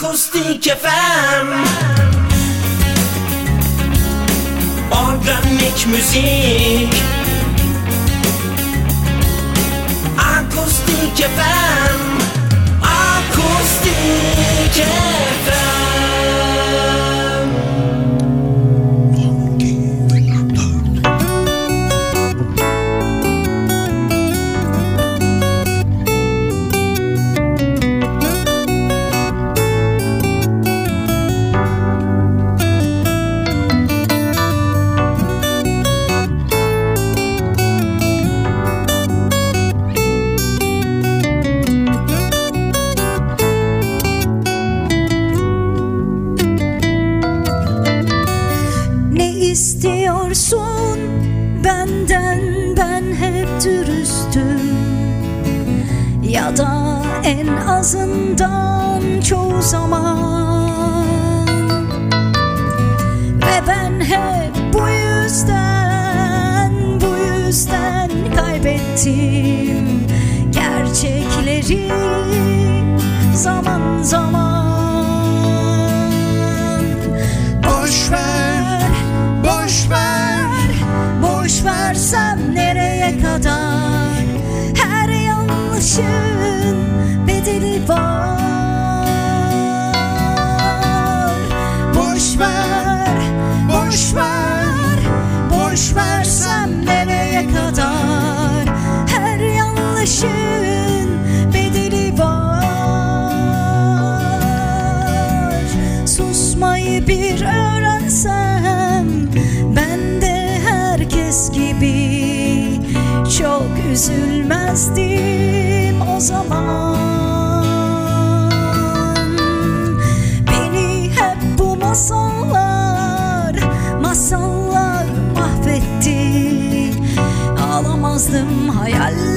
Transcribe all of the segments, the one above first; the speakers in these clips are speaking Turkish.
Akustik FM Organik müzik. Akustik FM Akustik FM ağzından çoğu zaman. Ve ben hep bu yüzden, bu yüzden kaybettim. üzülmezdim o zaman. Beni hep bu masallar, masallar mahvetti. Ağlamazdım hayal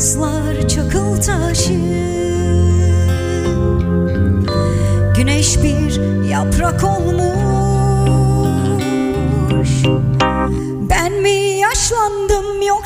yıldızlar çakıl taşı. Güneş bir yaprak olmuş. Ben mi yaşlandım yok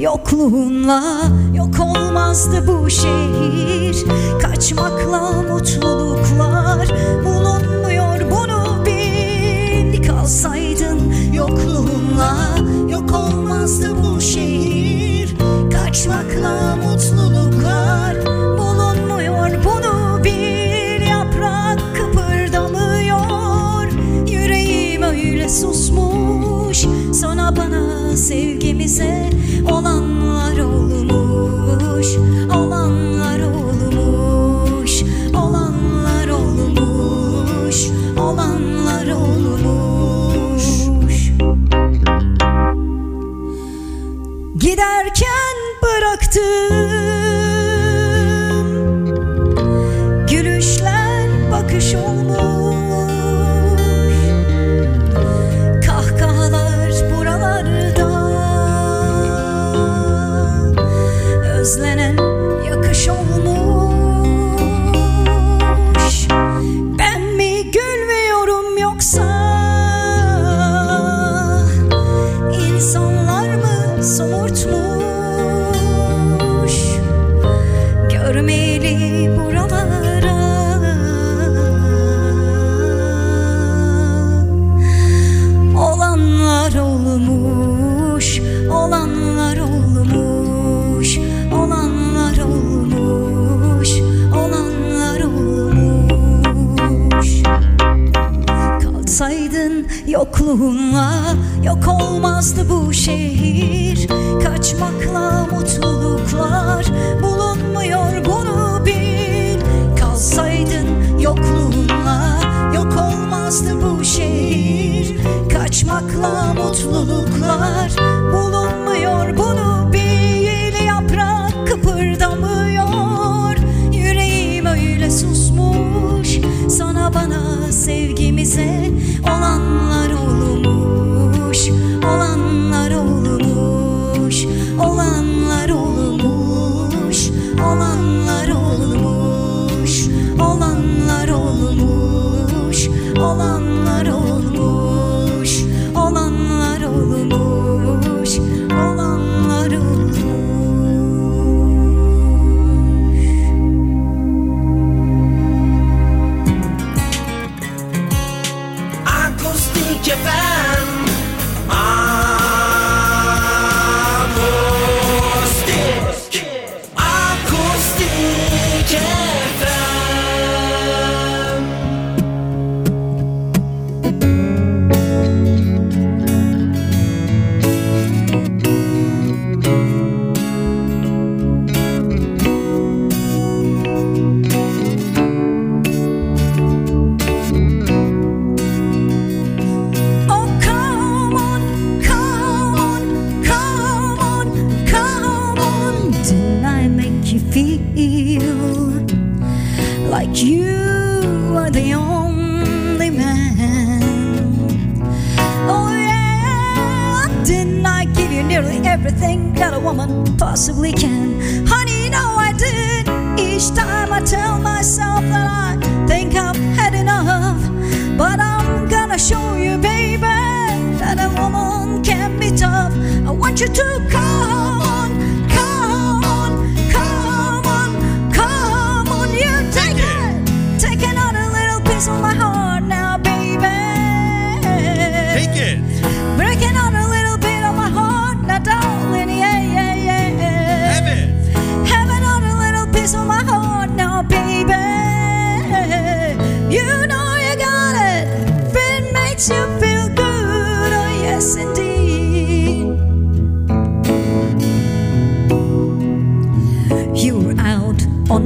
Yokluğunla yok olmazdı bu şehir. Kaçmakla mutluluklar bulunmuyor bunu bil. Kalsaydın yokluğunla yok olmazdı bu şehir. Kaçmakla mutluluklar bulunmuyor bunu bil. Yaprak kıpırdamıyor. Yüreğim öyle susmuş. Sana bana sevgimize o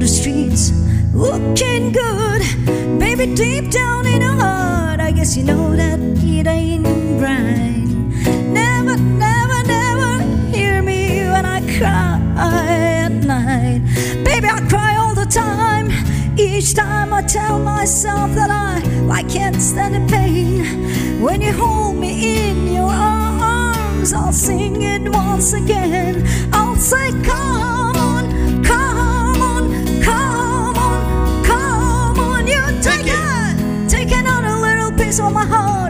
the streets looking good. Baby, deep down in your heart, I guess you know that it ain't right. Never, never, never hear me when I cry at night. Baby, I cry all the time. Each time I tell myself that I, I can't stand the pain. When you hold me in your arms, I'll sing it once again. I'll say, come. place on my heart.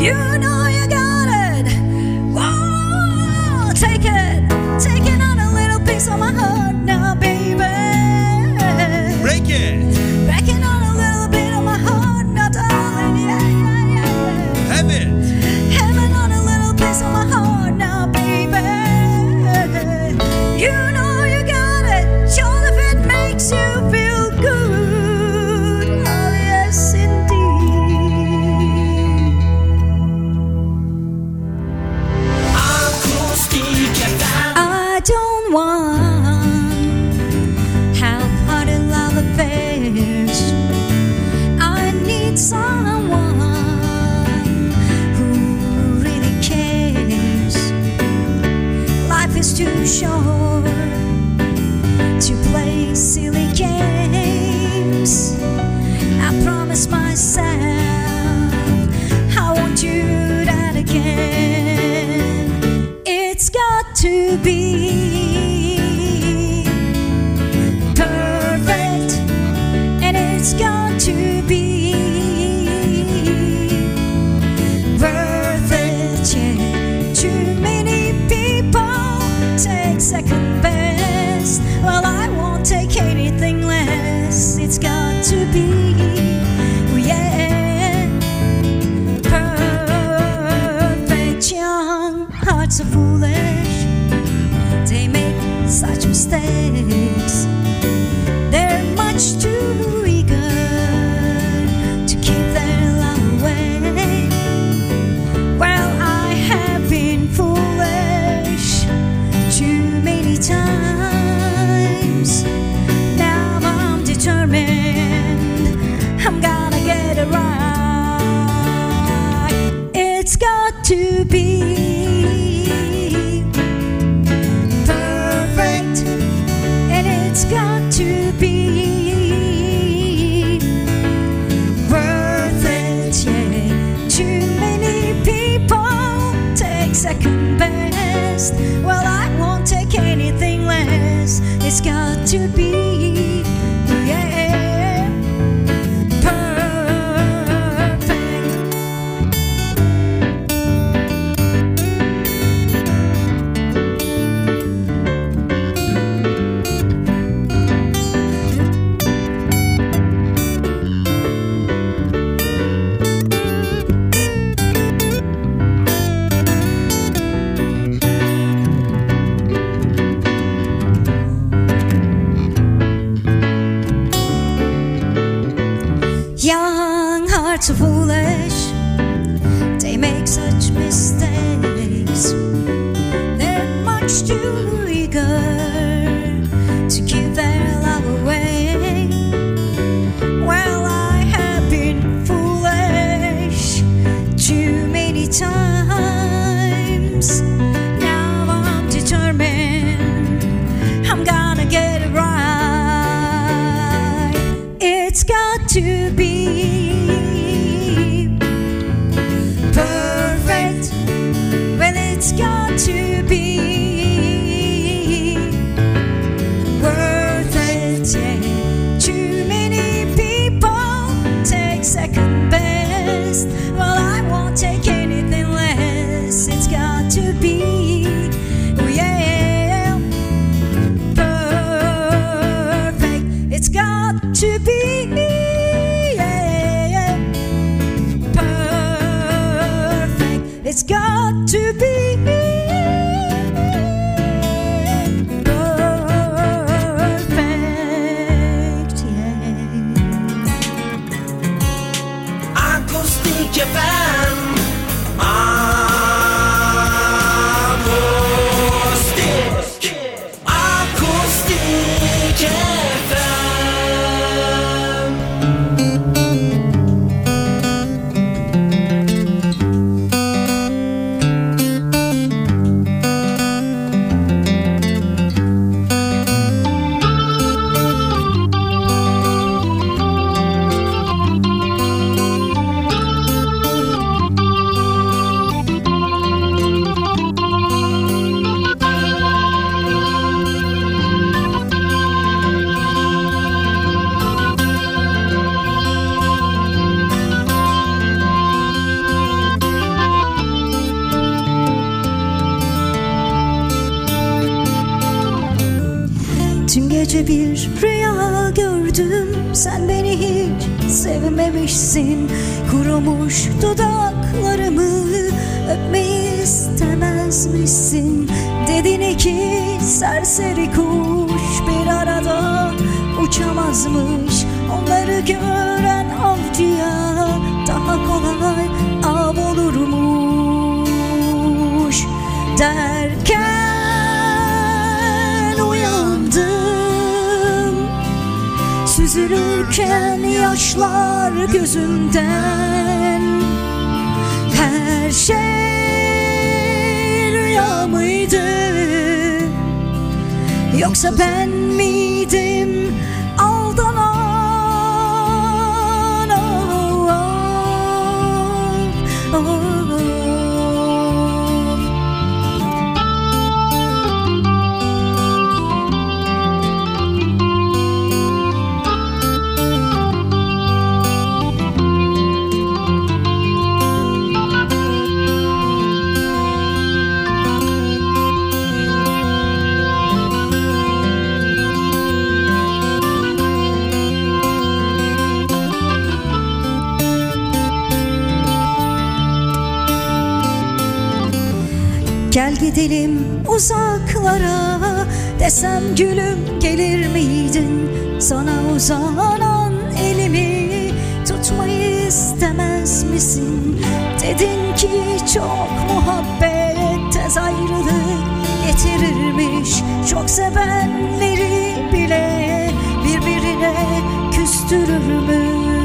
You know to give their love away. Well, I have been foolish too many times. Now I'm determined I'm gonna get it right. It's got to be perfect. Well, it's got to be. Sen beni hiç sevmemişsin. Kurumuş dudaklarımı Öpmeyi istemez misin Dedin iki serseri kuş Bir arada uçamazmış. Onları gören avcıya Daha kolay av olurmuş. Derken Süzülürken yaşlar gözümden. Her şey rüya mıydı? Yoksa ben miydim aldanan? Oh, oh, oh. Gidelim uzaklara. Desem gülüm gelir miydin? Sana uzanan elimi Tutmayı istemez misin? Dedin ki çok muhabbet Tez ayrılık getirirmiş. Çok sevenleri bile Birbirine küstürürmüş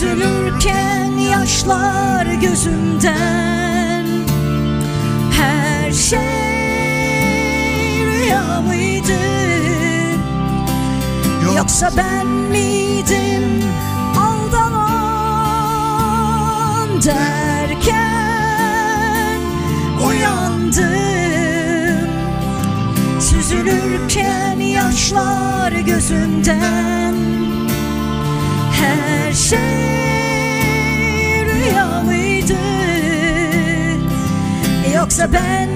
Süzülürken yaşlar gözümden. Her şey rüya mıydı? Yoksa ben miydim aldanan derken uyandım. Süzülürken yaşlar gözümden Her şey rüya Yoksa ben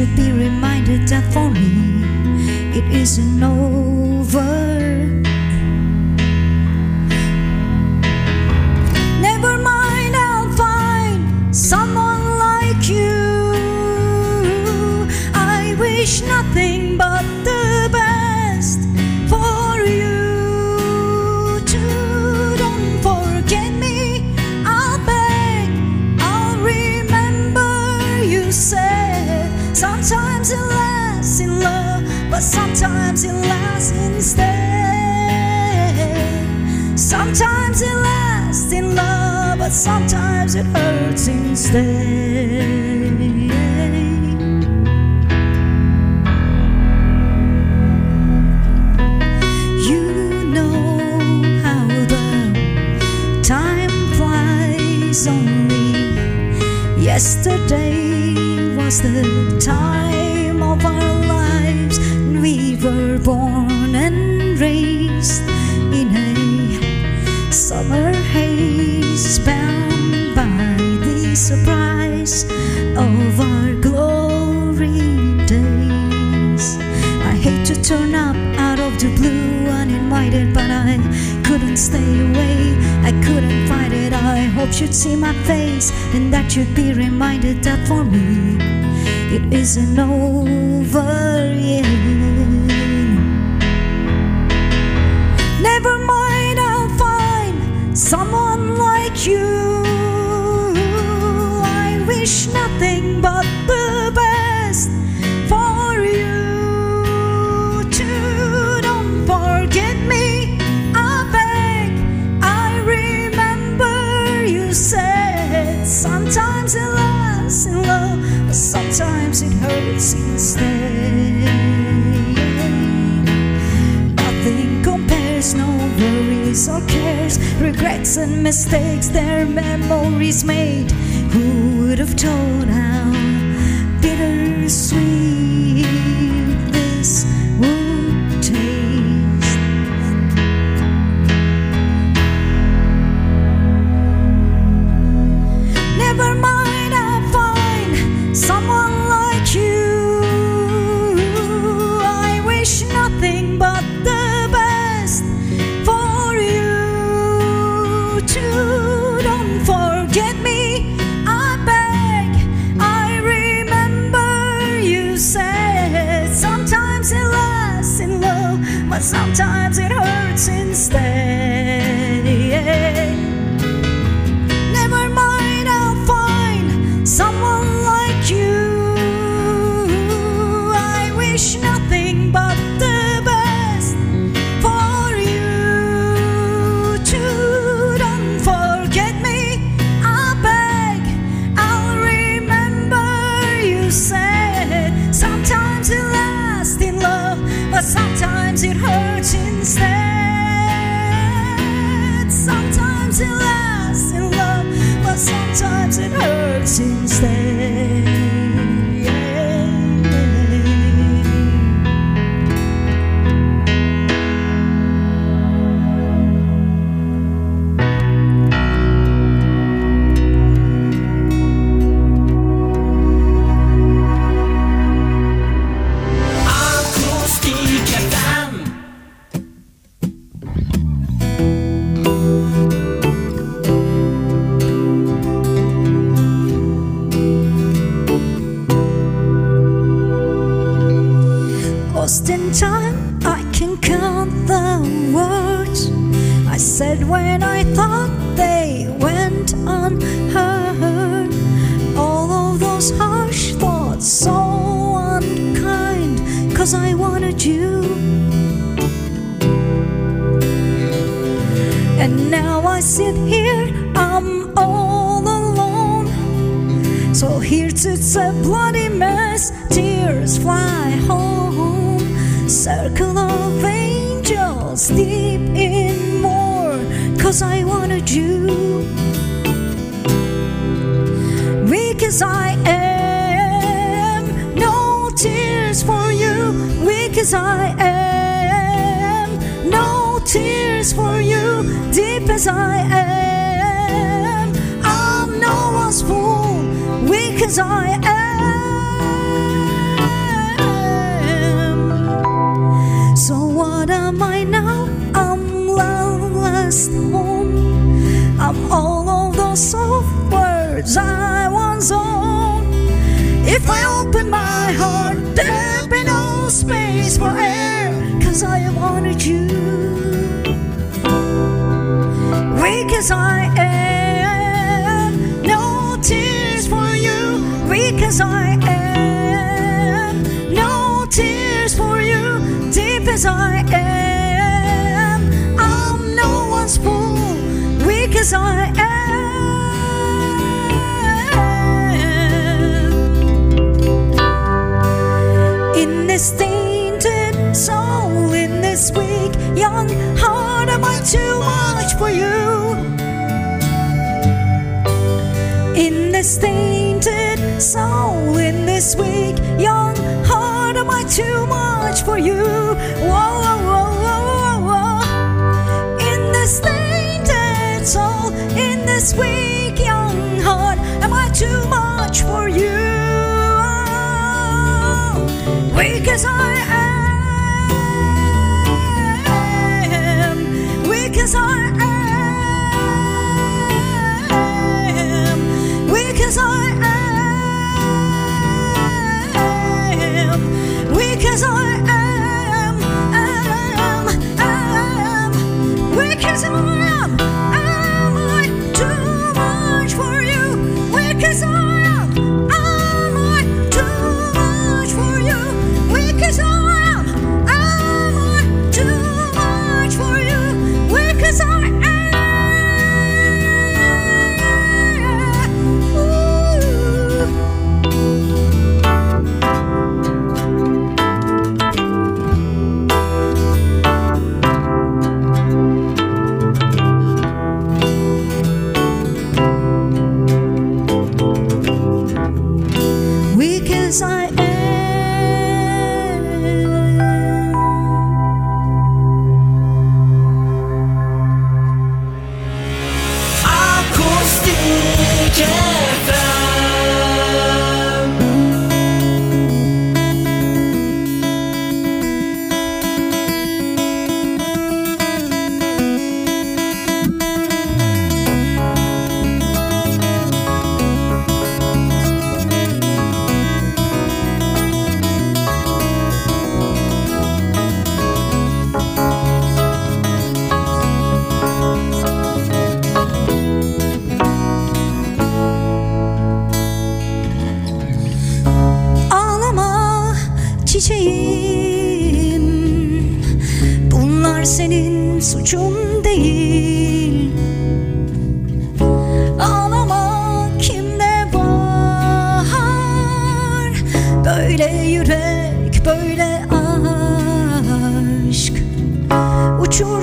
and be reminded that for me it isn't over. Never mind, I'll find someone like you. I wish nothing but sometimes it lasts instead. Sometimes it lasts in love, but sometimes it hurts instead. only yesterday was the time of our life born and raised in a summer haze, bound by the surprise of our glory days. I hate to turn up out of the blue uninvited, but I couldn't stay away. I couldn't fight it. I hope you'd see my face and that you'd be reminded that for me it isn't over yet. You. Worries or cares, regrets and mistakes, their memories made. Who would have told how bittersweet as I am, I'm no one's fool. Weak as I am. So what am I now? I'm loveless home. I'm all of those soft words I once owned. If I open my heart, there'd be no space for air, cause I wanted you. Weak as I am, no tears for you. Weak as I am, no tears for you. Deep as I am, I'm no one's fool. Weak as I am. In this tainted soul, in this weak young heart, am I too much for you? This tainted soul, in this weak young heart, am I too much for you. Whoa, whoa, whoa, whoa, whoa. In this tainted soul, in this weak young heart, am I too much for you? Weak as I picture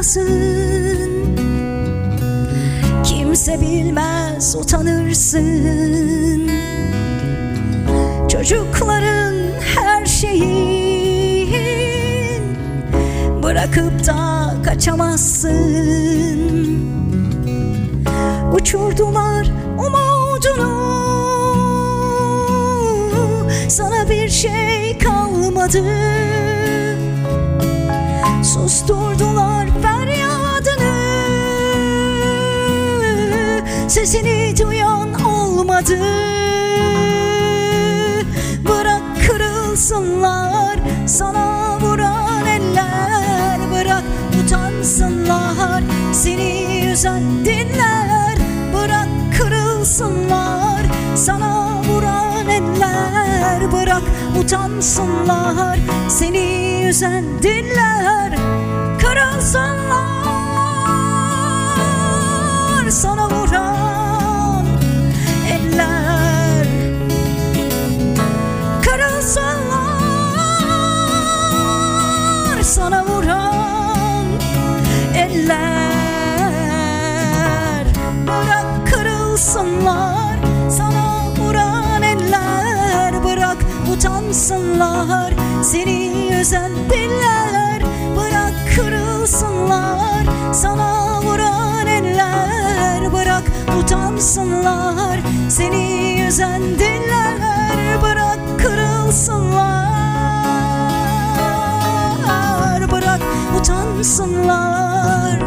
farkındasın Kimse bilmez utanırsın. Çocukların her şeyin Bırakıp da kaçamazsın. Uçurdular umudunu Sana bir şey kalmadı. Susturdular Sesini duyan olmadı. Bırak kırılsınlar Sana vuran eller. Bırak utansınlar Seni üzen dinler. Bırak kırılsınlar Sana vuran eller. Bırak utansınlar Seni üzen dinler kırılsınlar Seni üzen diller Bırak kırılsınlar Sana vuran eller Bırak utansınlar Seni üzen diller Bırak kırılsınlar Bırak utansınlar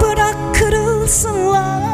Bırak kırılsınlar.